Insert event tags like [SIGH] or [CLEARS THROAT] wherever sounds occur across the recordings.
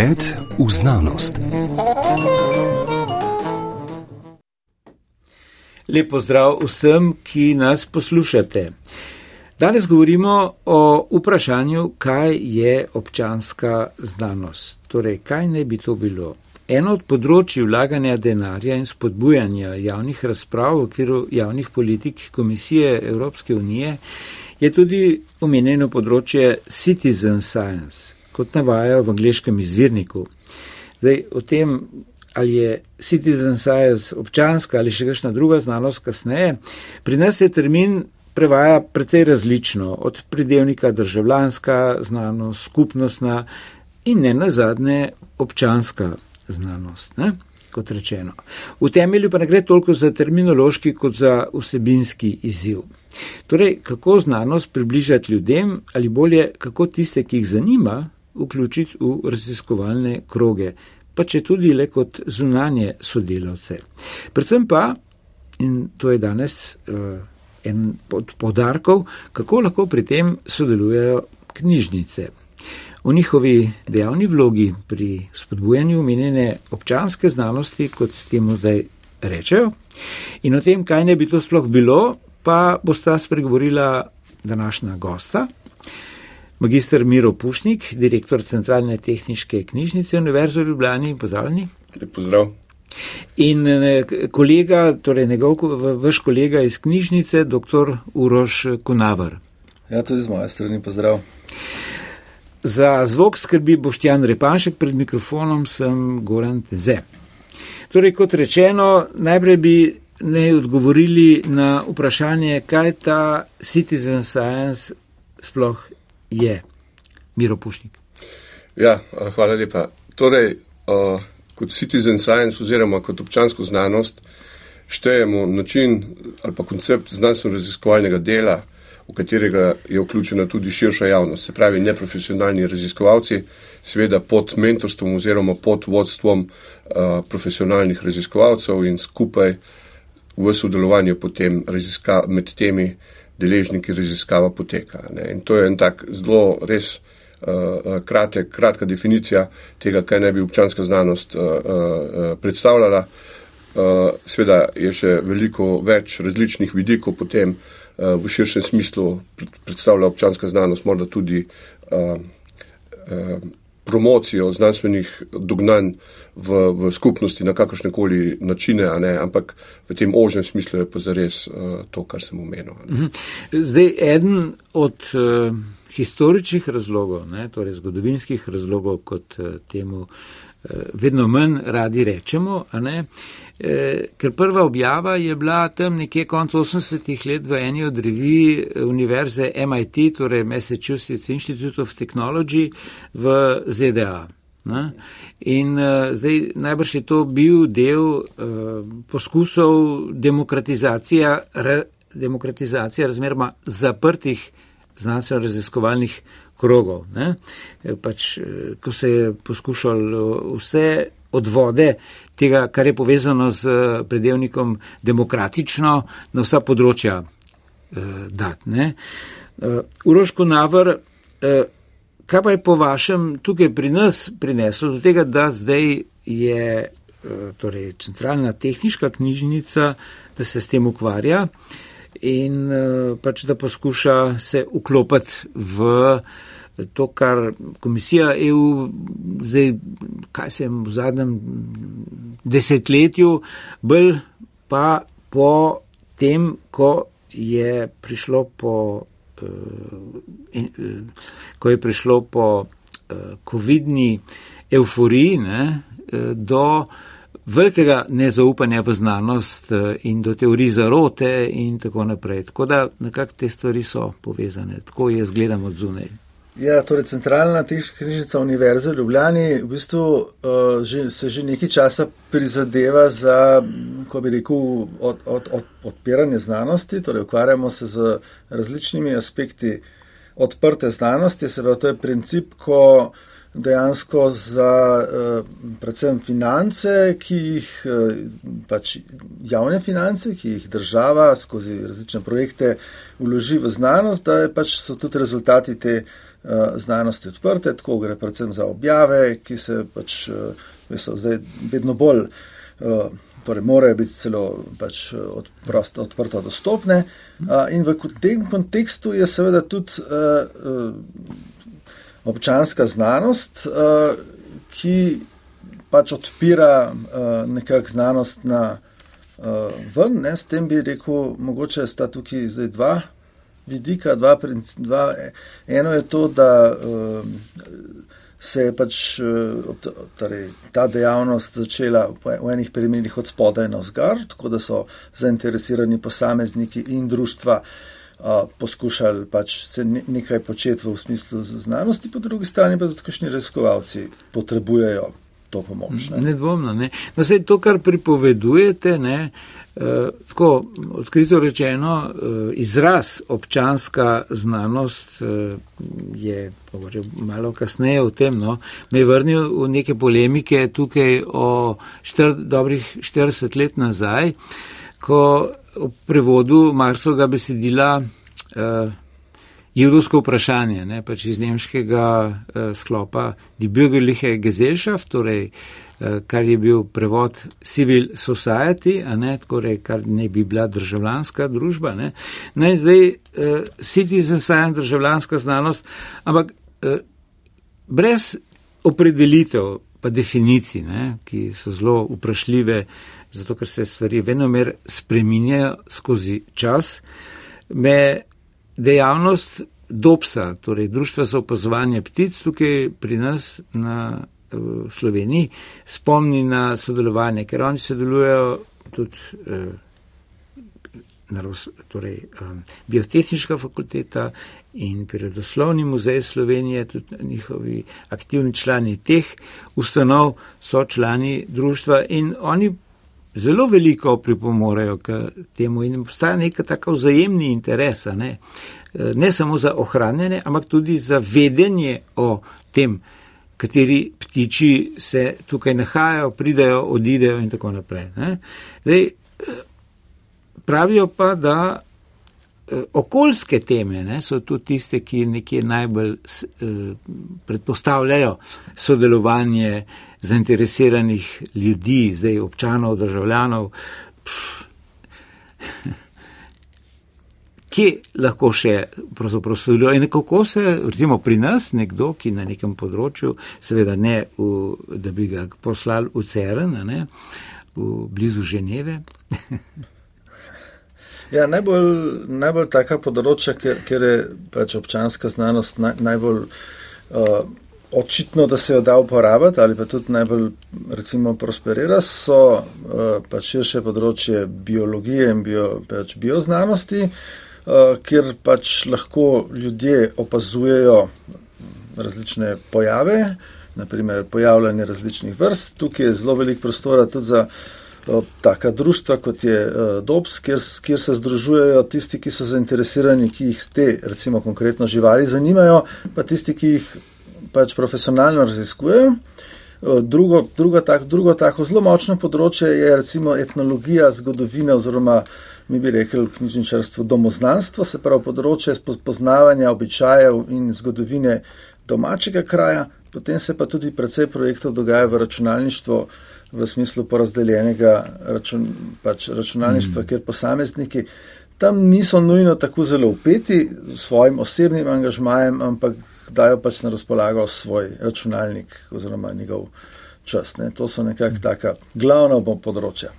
Pogled v znanost. Lepo zdrav vsem, ki nas poslušate. Danes govorimo o vprašanju, kaj je občanska znanost. Torej, kaj ne bi to bilo? Eno od področji vlaganja denarja in spodbujanja javnih razprav v okviru javnih politik Komisije Evropske unije je tudi omenjeno področje citizen science, kot navajajo v angliškem izvirniku. Zdaj, o tem, ali je citizen science občanska ali še kakšna druga znanost kasneje, pri nas je termin prevaja precej različno, od pridevnika državljanska znanost, skupnostna in ne nazadnje občanska znanost. Ne? Kot rečeno. V temelju pa ne gre toliko za terminološki, kot za vsebinski izziv. Torej, kako znanost približati ljudem, ali bolje, kako tiste, ki jih zanima, vključiti v raziskovalne kroge, pa če tudi le kot zunanje sodelavce. Predvsem pa, in to je danes uh, en od podarkov, kako lahko pri tem sodelujejo knjižnice. V njihovi dejavni vlogi pri spodbujanju omenjene občanske znanosti, kot temu zdaj rečejo, in o tem, kaj ne bi to sploh bilo, pa bosta spregovorila današnja gosta. Magistr Miro Pušnik, direktor Centralne tehniške knjižnice Univerze v Ljubljani, pozdravljeni. Lep pozdrav. In eh, kolega, torej njegov, vaš kolega iz knjižnice, dr. Uroš Kunavar. Ja, tudi z moje strani pozdrav. Za zvok skrbi Boštjan Repanšek, pred mikrofonom sem Goran Teze. Torej, kot rečeno, najprej bi ne odgovorili na vprašanje, kaj ta citizen science sploh je. Miro Pušnik. Ja, hvala lepa. Torej, uh, kot citizen science oziroma kot občansko znanost štejemo način ali pa koncept znanstveno-raziskovalnega dela, v katerega je vključena tudi širša javnost, se pravi neprofesionalni raziskovalci, seveda pod mentorstvom oziroma pod vodstvom uh, profesionalnih raziskovalcev in skupaj v sodelovanju potem raziska, med temi deležniki raziskava poteka. Ne. In to je en tak zelo res uh, kratek, kratka definicija tega, kaj naj bi občanska znanost uh, uh, predstavljala. Uh, Sveda je še veliko več različnih vidikov potem, uh, v širšem smislu predstavlja občanska znanost, morda tudi uh, uh, promocijo znanstvenih dognanj v, v skupnosti na kakršne koli načine, ampak v tem ožnem smislu je pa zares uh, to, kar sem omenil. Mhm. Zdaj, eden od uh, historičnih razlogov, ne, torej zgodovinskih razlogov, kot uh, temu uh, vedno manj radi rečemo, ne, Eh, ker prva objava je bila tam nekje konec 80-ih let v eni od revij univerze MIT, torej Massachusetts Institute of Technology v ZDA. Ne? In uh, zdaj najbrž je to bil del uh, poskusov demokratizacije, re, demokratizacije razmeroma zaprtih znanstveno-raziskovalnih krogov. Pač, ko se je poskušalo vse odvode tega, kar je povezano z eh, predelnikom demokratično na vsa področja eh, dati. Uh, Uroško Navr, uh, kaj pa je po vašem tukaj pri nas prineslo do tega, da zdaj je uh, torej, centralna tehnička knjižnica, da se s tem ukvarja in uh, pač da poskuša se vklopiti v to, kar komisija EU, zdaj, kaj se je v zadnjem desetletju, bolj pa po tem, ko je prišlo po, uh, ko je prišlo po COVID-ni euforiji ne, do velikega nezaupanja v znanost in do teorij zarote in tako naprej. Tako da nekako te stvari so povezane, tako je zgledam od zunaj. Ja, torej centralna knjižnica Univerze v Ljubljani v bistvu uh, že, se že nekaj časa prizadeva za, ko bi rekel, od, od, od, odpiranje znanosti, torej ukvarjamo se z različnimi aspekti odprte znanosti, se pravi, to je princip, ko dejansko za uh, predvsem finance, ki jih uh, pač javne finance, ki jih država skozi različne projekte vloži v znanost, da pač so tudi rezultati te znanosti odprte, tako gre predvsem za objave, ki se pač so zdaj vedno bolj, torej morajo biti celo pač odprosto, odprto dostopne. In v tem kontekstu je seveda tudi občanska znanost, ki pač odpira nekak znanost na ven, ne, s tem bi rekel, mogoče sta tukaj zdaj dva vidika, dva, dva, eno je to, da se je pač torej, ta dejavnost začela v enih primerih od spodaj na vzgor, tako da so zainteresirani posamezniki in društva poskušali pač se nekaj početi v smislu znanosti, po drugi strani pa tudi kakšni raziskovalci potrebujejo to pomoč. Ne? Nedvomno. Ne? No, sej to, kar pripovedujete, ne, eh, tako odkrito rečeno, eh, izraz občanska znanost eh, je mogoče malo kasneje v tem, no, me je vrnil v neke polemike tukaj o štir, dobrih 40 let nazaj, ko v prevodu Marsovega besedila eh, judovsko vprašanje, ne, pač iz nemškega uh, sklopa Die Bürgerliche Gesellschaft, torej, uh, kar je bil prevod Civil Society, ne, torej, kar ne bi bila državljanska družba. Ne. Ne, zdaj uh, Citizen Science, državljanska znanost, ampak uh, brez opredelitev, pa definicij, ne, ki so zelo vprašljive, zato ker se stvari vedno mer spreminjajo skozi čas. Me dejavnost DOPS-a, torej Društva za opazovanje ptic tukaj pri nas na v Sloveniji, spomni na sodelovanje, ker oni sodelujejo tudi eh, torej, um, biotehnička fakulteta in prirodoslovni muzej Slovenije, tudi njihovi aktivni člani teh ustanov so člani društva in oni zelo veliko pripomorejo k temu in obstaja neka taka vzajemni interes, ne? ne samo za ohranjanje, ampak tudi za vedenje o tem, kateri ptiči se tukaj nahajajo, pridejo, odidejo in tako naprej. Zdaj, pravijo pa, da okoljske teme ne, so tudi tiste, ki nekje najbolj eh, predpostavljajo sodelovanje zainteresiranih ljudi, zdaj občanov, državljanov. Pff, [LAUGHS] Kje lahko še pravzaprav sodeluje in kako se, recimo pri nas, nekdo, ki na nekem področju, seveda ne, v, da bi ga poslali v CERN, ne, v blizu Ženeve. [LAUGHS] ja, najbolj, najbolj taka področja, ker, ker je pač občanska znanost naj, najbolj. Uh, očitno, da se jo da uporabiti ali pa tudi najbolj recimo prosperira, so uh, pač širše področje biologije in bio, pač bioznanosti, uh, kjer pač lahko ljudje opazujejo različne pojave, naprimer pojavljanje različnih vrst. Tukaj je zelo velik prostora tudi za taka društva, kot je uh, DOBS, kjer, kjer se združujejo tisti, ki so zainteresirani, ki jih te, recimo konkretno živali, zanimajo, pa tisti, ki jih pač profesionalno raziskujejo. Drugo, drugo, tak, drugo tako zelo močno področje je recimo etnologija, zgodovina oziroma mi bi rekli knjižničarstvo domoznanstvo, se pravi področje poznavanja običajev in zgodovine domačega kraja, potem se pa tudi precej projektov dogaja v računalništvo v smislu porazdeljenega račun, pač računalništva, mm. kjer posamezniki tam niso nujno tako zelo upeti s svojim osebnim angažmajem, ampak dajo pač na razpolago svoj računalnik oziroma njegov čas. Ne. To so nekako taka glavna področja.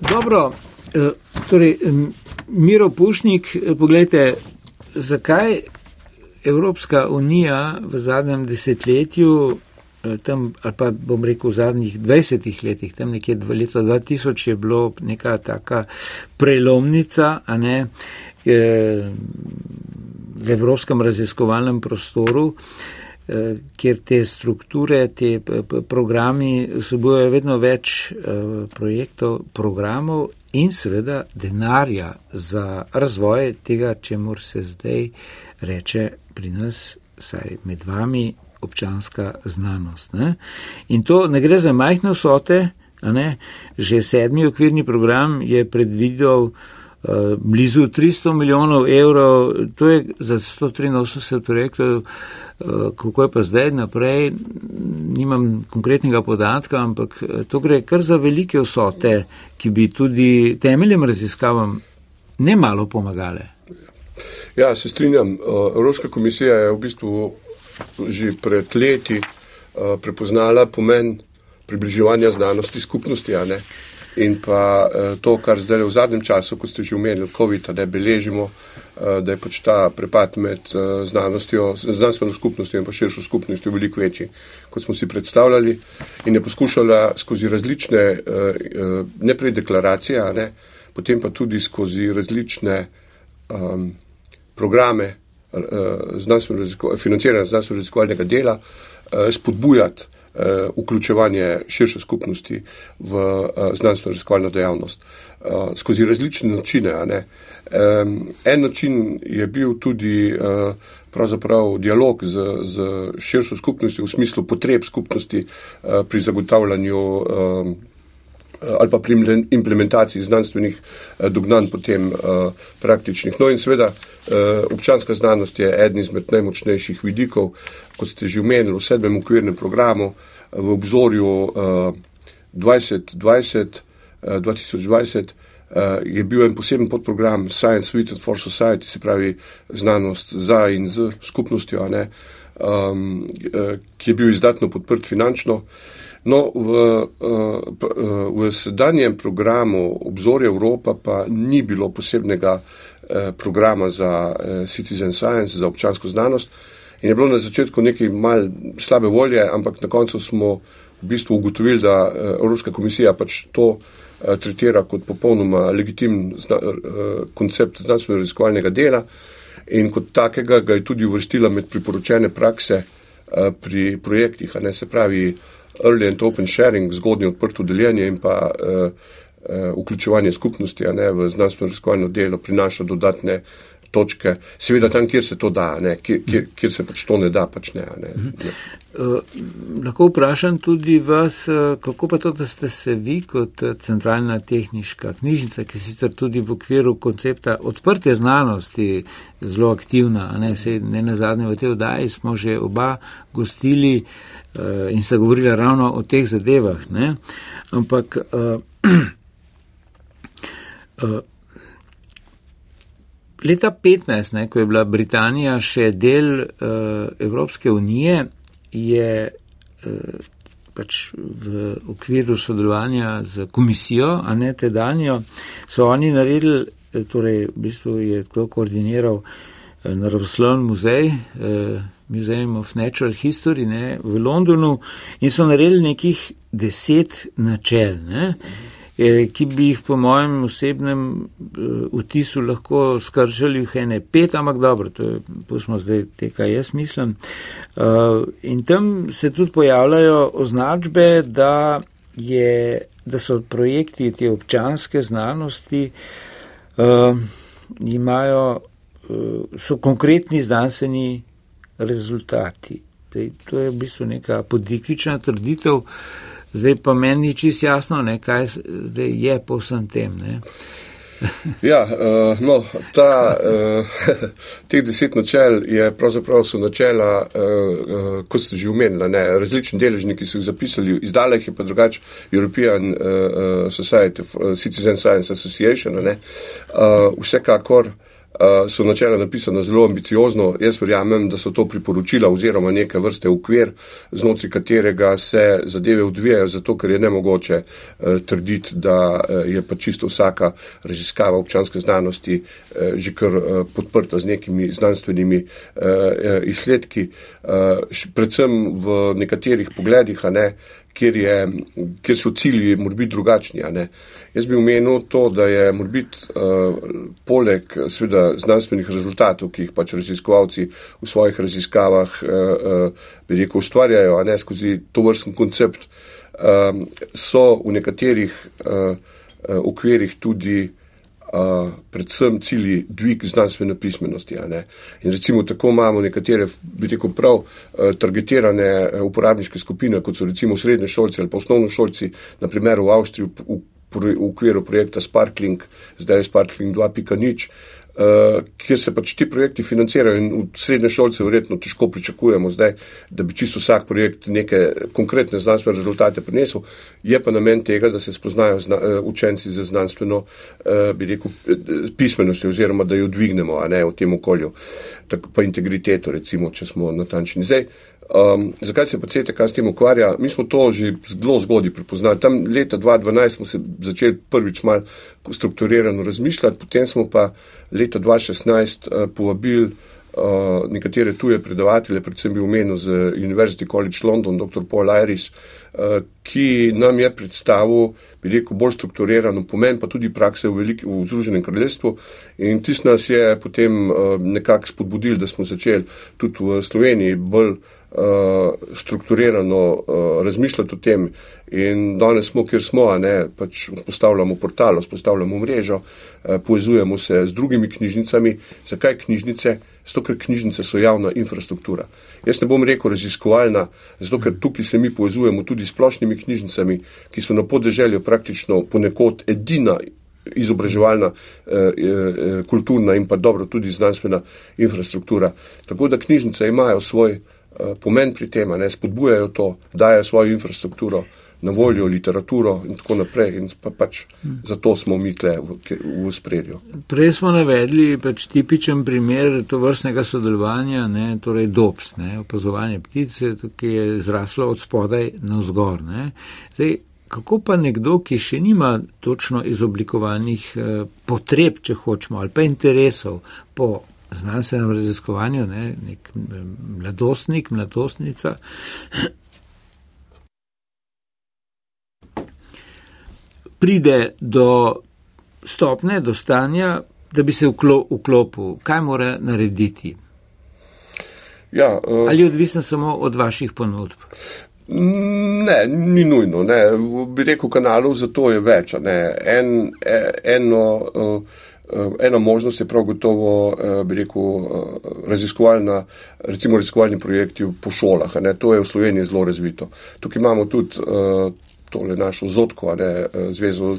Dobro, eh, torej, Miro Pušnik, eh, pogledajte, zakaj Evropska unija v zadnjem desetletju, tam, ali pa bom rekel v zadnjih dvajsetih letih, tam nekje v letu 2000 je bilo neka taka prelomnica, a ne, v evropskem raziskovalnem prostoru, eh, kjer te strukture, te programi vsebujejo vedno več eh, projektov, programov in seveda denarja za razvoj tega, čemu se zdaj reče pri nas, saj med vami, občanska znanost. Ne? In to ne gre za majhne vsote, že sedmi okvirni program je predvidel blizu 300 milijonov evrov, to je za 183 projektov, kako je pa zdaj naprej, nimam konkretnega podatka, ampak to gre kar za velike vsote, ki bi tudi temeljem raziskavam ne malo pomagale. Ja, se strinjam. Evropska komisija je v bistvu že pred leti prepoznala pomen približevanja znanosti skupnosti. In pa to, kar zdaj v zadnjem času, kot ste že omenili, COVID, da beležimo, da je pač ta prepad med znanostjo, znanstveno skupnostjo in pa širšo skupnostjo veliko večji, kot smo si predstavljali. In je poskušala skozi različne, ne prej deklaracije, ne, potem pa tudi skozi različne um, programe uh, znanstveno financiranja znanstveno-raziskovalnega dela uh, spodbujati uh, vključevanje širše skupnosti v znanstveno-raziskovalno dejavnost skozi različne načine. Um, en način je bil tudi pravzaprav dialog z, z širšo skupnostjo v smislu potreb skupnosti pri zagotavljanju ali pa pri implementaciji znanstvenih eh, dognanj potem praktičnih. No in seveda občanska znanost je eden izmed najmočnejših vidikov, kot ste že omenili v sedmem okvirnem programu v obzorju uh, 2020, uh, 2020 uh, je bil en poseben podprogram Science with and for Society, se pravi znanost za in z skupnostjo, um, uh, ki je bil izdatno podprt finančno. Uh, No, v, eh, v sedanjem programu Obzorje Evropa pa ni bilo posebnega eh, programa za eh, citizen science, za občansko znanost. In je bilo na začetku nekaj mal slabe volje, ampak na koncu smo v bistvu ugotovili, da Evropska komisija pač to tretira kot popolnoma legitimen zna, koncept znanstveno-raziskovalnega dela in kot takega ga je tudi uvrstila med priporočene prakse pri projektih, a ne se pravi early and open sharing, zgodnje odprto deljenje in pa uh, vključevanje skupnosti ne, v znanstveno raziskovalno delo prinaša dodatne točke. Seveda tam, kjer se to da, ne, kjer, kjer, kjer se pač to ne da, pač ne. ne, ne. Uh, lahko vprašam tudi vas, kako pa to, da ste se vi kot centralna tehniška knjižnica, ki sicer tudi v okviru koncepta odprte znanosti zelo aktivna, ne, ne na zadnje v tej oddaji smo že oba gostili uh, in sta govorila ravno o teh zadevah. Ne? Ampak uh, [CLEARS THROAT] leta 15, ne, ko je bila Britanija še del uh, Evropske unije, je uh, pač v okviru sodelovanja z komisijo, a ne tedanjo, so oni naredili, torej v bistvu je to koordiniral naravoslovni muzej. Uh, Museum of Natural History ne, v Londonu in so naredili nekih deset načel, ne, eh, ki bi jih po mojem osebnem uh, vtisu lahko skržali v ene pet, ampak dobro, to je, pustimo zdaj te, kaj jaz mislim. Uh, in tam se tudi pojavljajo označbe, da, je, da so projekti te občanske znanosti, uh, imajo, uh, so konkretni znanstveni rezultati. To je v bistvu neka podikična trditev, zdaj pa meni ni čist jasno, ne, kaj zdaj je po vsem tem. Ja, uh, no, ta, uh, [LAUGHS] teh deset načel je pravzaprav so načela, uh, uh, kot ste že omenili, različni deležniki so jih zapisali, izdala jih je pa drugače European uh, Society, uh, Citizen Science Association, uh, vsekakor. Eh, so načela napisana zelo ambiciozno. Jaz verjamem, da so to priporočila oziroma neke vrste ukvir, znotraj katerega se zadeve odvijajo, zato ker je nemogoče uh, trditi, da uh, je pa čisto vsaka raziskava občanske znanosti že kar podprta z nekimi znanstvenimi izsledki, predvsem v nekaterih pogledih, ne, kjer, je, kjer so cilji morbiti drugačni. Jaz bi omenil to, da je morbit uh, poleg sveda znanstvenih rezultatov, ki jih pač raziskovalci v svojih raziskavah uh, uh, rekel, ustvarjajo, a ne skozi to vrsten koncept, um, so v nekaterih uh, uh, okvirih tudi uh, predvsem cilji dvig znanstvene pismenosti. In recimo tako imamo nekatere, bi rekel prav, uh, targetirane uporabniške skupine, kot so recimo srednje šolci ali pa osnovno šolci, naprimer v Avstriji, v v okviru projekta Sparkling, zdaj je Sparkling 2.0, uh, kjer se pač ti projekti financirajo in v srednje šolce verjetno težko pričakujemo zdaj, da bi čisto vsak projekt neke konkretne znanstvene rezultate prinesel. Je pa namen tega, da se spoznajo zna, uh, učenci za znanstveno, uh, bi rekel, pismenost oziroma da jo dvignemo, a ne v tem okolju, tako pa integriteto, recimo, če smo natančni. Zdaj, Um, zakaj se pa CTK s tem ukvarja? Mi smo to že zelo zgodaj prepoznali. Tam leta 2012 smo se začeli prvič mal strukturirano razmišljati, potem smo pa leta 2016 uh, povabili uh, nekatere tuje predavatelje, predvsem bi omenil z University College London, dr. Paul Iris, uh, ki nam je predstavil, bi rekel, bolj strukturirano pomen, pa tudi prakse v, veliki, v Združenem kraljestvu. In tis nas je potem uh, nekako spodbudil, da smo začeli tudi v Sloveniji bolj strukturirano uh, razmišljati o tem. In danes smo, kjer smo, ne, pač postavljamo portal, postavljamo mrežo, uh, povezujemo se z drugimi knjižnicami. Zakaj knjižnice? Zato, ker knjižnice so javna infrastruktura. Jaz ne bom rekel raziskovalna, zato, ker tukaj se mi povezujemo tudi s splošnimi knjižnicami, ki so na podeželju praktično ponekod edina izobraževalna, eh, eh, kulturna in pa dobro tudi znanstvena infrastruktura. Tako da knjižnice imajo svoj eh, Eh, pomen pri tem, ne spodbujajo to, dajo svojo infrastrukturo na voljo, literaturo in tako naprej. In pa pač zato smo mi tle v, v spredju. Prej smo navedli pač tipičen primer to vrstnega sodelovanja, ne, torej DOPS, ne, opazovanje ptice, ki je zraslo od spodaj na vzgor. Zdaj, kako pa nekdo, ki še nima točno izoblikovanih eh, potreb, če hočemo, ali pa interesov po znanstvenem raziskovanju, ne, nek mladostnik, mladostnica. Pride do stopne, do stanja, da bi se vklopil, kaj mora narediti. Ja, uh, Ali je odvisen samo od vaših ponudb? Ne, ni nujno. Ne. Bi rekel, kanalov za to je več. En, e, eno, uh, Eh, ena možnost je prav gotovo, eh, bi rekel, eh, raziskovalna, recimo raziskovalni projekti po šolah. Ne? To je v Sloveniji zelo razvito. Tukaj imamo tudi tole našo zotko, ne, zvezo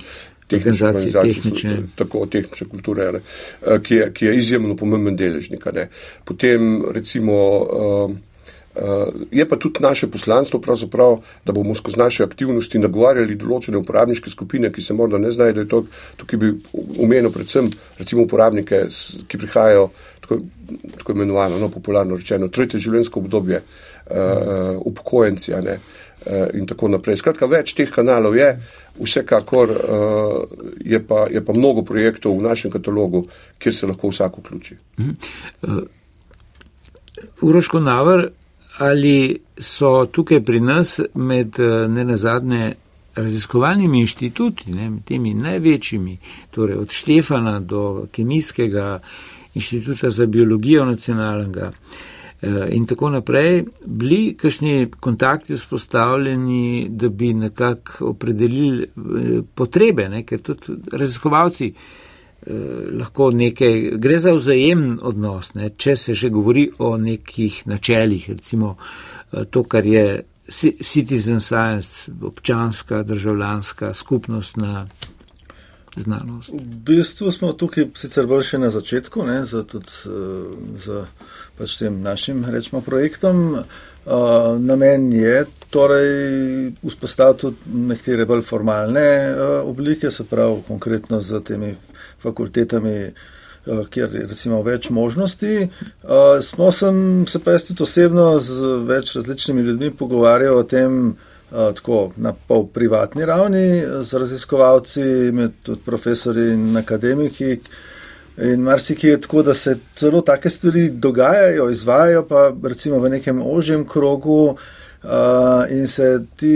tehnične organizacije, tako tehnične kulture, ne, ki, je, ki je izjemno pomemben deležnik. Ne. Potem recimo je pa tudi naše poslanstvo, da bomo skozi naše aktivnosti nagovarjali določene uporabniške skupine, ki se morda ne znajo, da je to, tukaj bi umenil predvsem recimo uporabnike, ki prihajajo tako, tako imenovano, no, popularno rečeno, tretje življenjsko obdobje, uh, upokojenci uh, in tako naprej. Skratka, več teh kanalov je, vsekakor uh, je, pa, je pa mnogo projektov v našem katalogu, kjer se lahko vsak vključi. Uh, Uroško Navr, ali so tukaj pri nas med eh, ne nazadnje raziskovalnimi inštituti, ne, temi največjimi, torej od Štefana do Kemijskega inštituta za biologijo nacionalnega eh, in tako naprej, bili kakšni kontakti vzpostavljeni, da bi nekako opredelili eh, potrebe, ne, ker tudi raziskovalci lahko nekaj, gre za vzajemen odnos, ne, če se že govori o nekih načeljih, recimo eh, to, kar je citizen science, občanska, državljanska skupnostna znanost. V bistvu smo tukaj sicer bolj še na začetku, ne, za, tudi, za pač tem našim, rečemo, projektom. Uh, namen je torej vzpostaviti tudi nekatere bolj formalne uh, oblike, se pravi konkretno z temi fakultetami, uh, kjer je recimo več možnosti. Uh, smo sem se pa jaz tudi osebno z več različnimi ljudmi pogovarjal o tem uh, tako na pol privatni ravni z raziskovalci, med tudi profesori in akademiki. In marsikaj je tako, da se celo take stvari dogajajo, izvajajo pa recimo v nekem ožjem krogu uh, in se ti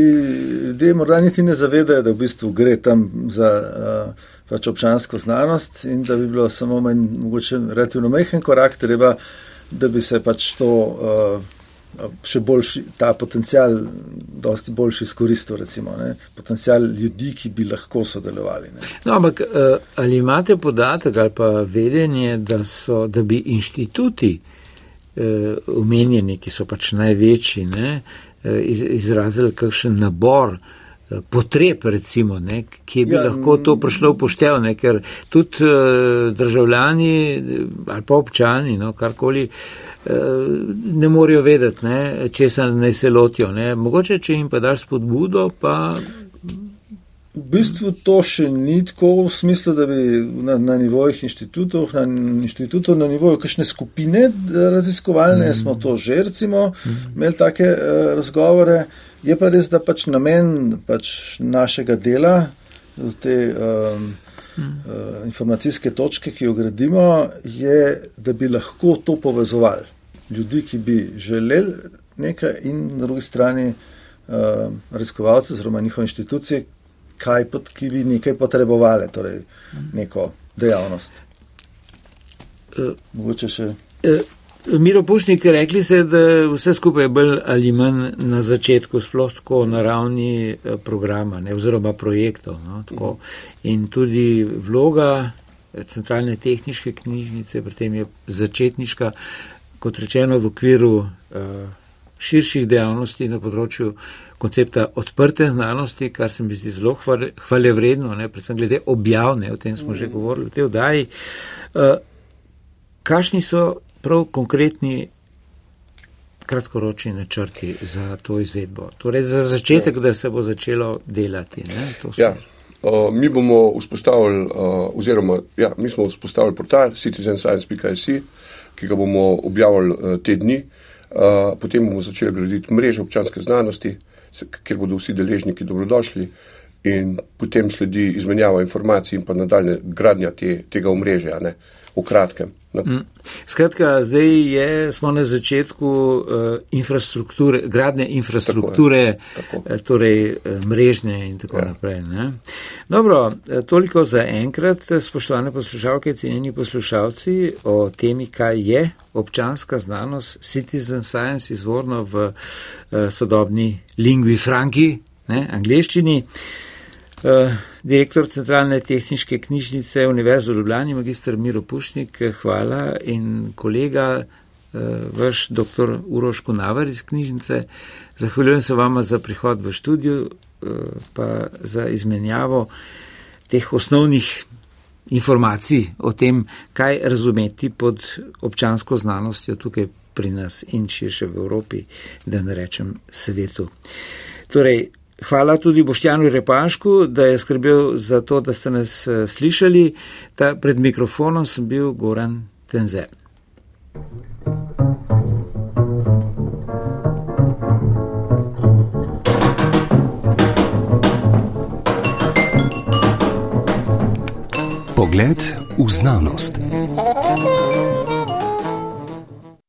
ljudje morda niti ne zavedajo, da v bistvu gre tam za uh, pač občansko znanost in da bi bilo samo manj, mogoče relativno mehen korak, treba, da bi se pač to uh, še boljši, ta potencial dosti boljši izkoristil, recimo, ne? potencial ljudi, ki bi lahko sodelovali. No, ampak uh, ali imate podatek ali pa vedenje, da, so, da bi inštituti uh, omenjeni, ki so pač največji, ne, uh, iz, izrazili kakšen nabor potreb, recimo, ne, ki bi Ja, lahko to prišlo upoštev, ne, ker tudi eh, državljani eh, ali pa občani, no, karkoli, eh, ne morejo vedeti, ne, česa naj se lotijo. Ne. Mogoče, če jim pa daš spodbudo, pa V bistvu to še ni tako v smislu, da bi na, na nivojih inštitutov, na inštitutov, na nivoju kakšne skupine eh, raziskovalne, mm. smo to že recimo imeli take uh, razgovore. Je pa res, da pač namen pač našega dela, te um, uh, informacijske točke, ki jo gradimo, je, da bi lahko to povezovali. Ljudi, ki bi želeli nekaj in na drugi strani uh, raziskovalce oziroma njihove inštitucije, kaj pot, ki bi nekaj potrebovali, torej neko dejavnost. Mogoče še. Eh, Miro Pušnik, rekli ste, da vse skupaj je bolj ali manj na začetku, sploh tako na ravni eh, programa ne, oziroma projektov. No, tako. In tudi vloga eh, centralne tehniške knjižnice pri tem je začetniška, kot rečeno, v okviru uh, širših dejavnosti na področju koncepta odprte znanosti, kar se mi zdi zelo hvale vredno, ne, predvsem glede objavne, o tem smo že govorili v tej oddaji. Uh, Kakšni so prav konkretni kratkoročni načrti za to izvedbo? Torej za začetek, da se bo začelo delati. Ne, Ja, uh, mi bomo vzpostavili, uh, oziroma ja, mi smo vzpostavili portal citizenscience.js, ki ga bomo objavili uh, te dni. Uh, potem bomo začeli graditi mrežo občanske znanosti, kjer bodo vsi deležniki dobrodošli. In potem sledi izmenjava informacij in pa nadaljne gradnja te, tega omrežja, ne, v kratkem. No. Mm. Skratka, zdaj je, smo na začetku uh, infrastrukture, gradne infrastrukture, Tako je, tako. eh, torej eh, mrežne in tako ja. Naprej. Ne? Dobro, toliko za enkrat, spoštovane poslušalke, cenjeni poslušalci, o temi, kaj je občanska znanost, citizen science, izvorno v uh, sodobni lingvi franki, ne, angliščini. Uh, direktor Centralne tehniške knjižnice Univerze v Ljubljani, magistr Miro Pušnik, eh, hvala in kolega, uh, vaš dr. Uroš Kunavar iz knjižnice. Zahvaljujem se vama za prihod v študiju, uh, pa za izmenjavo teh osnovnih informacij o tem, kaj razumeti pod občansko znanostjo tukaj pri nas in širše v Evropi, da ne rečem svetu. Torej, Hvala tudi Boštjanu Repašku, da je skrbel za to, da ste nas eh, slišali. Ta pred mikrofonom sem bil Goran Tenze. Pogled v znanost.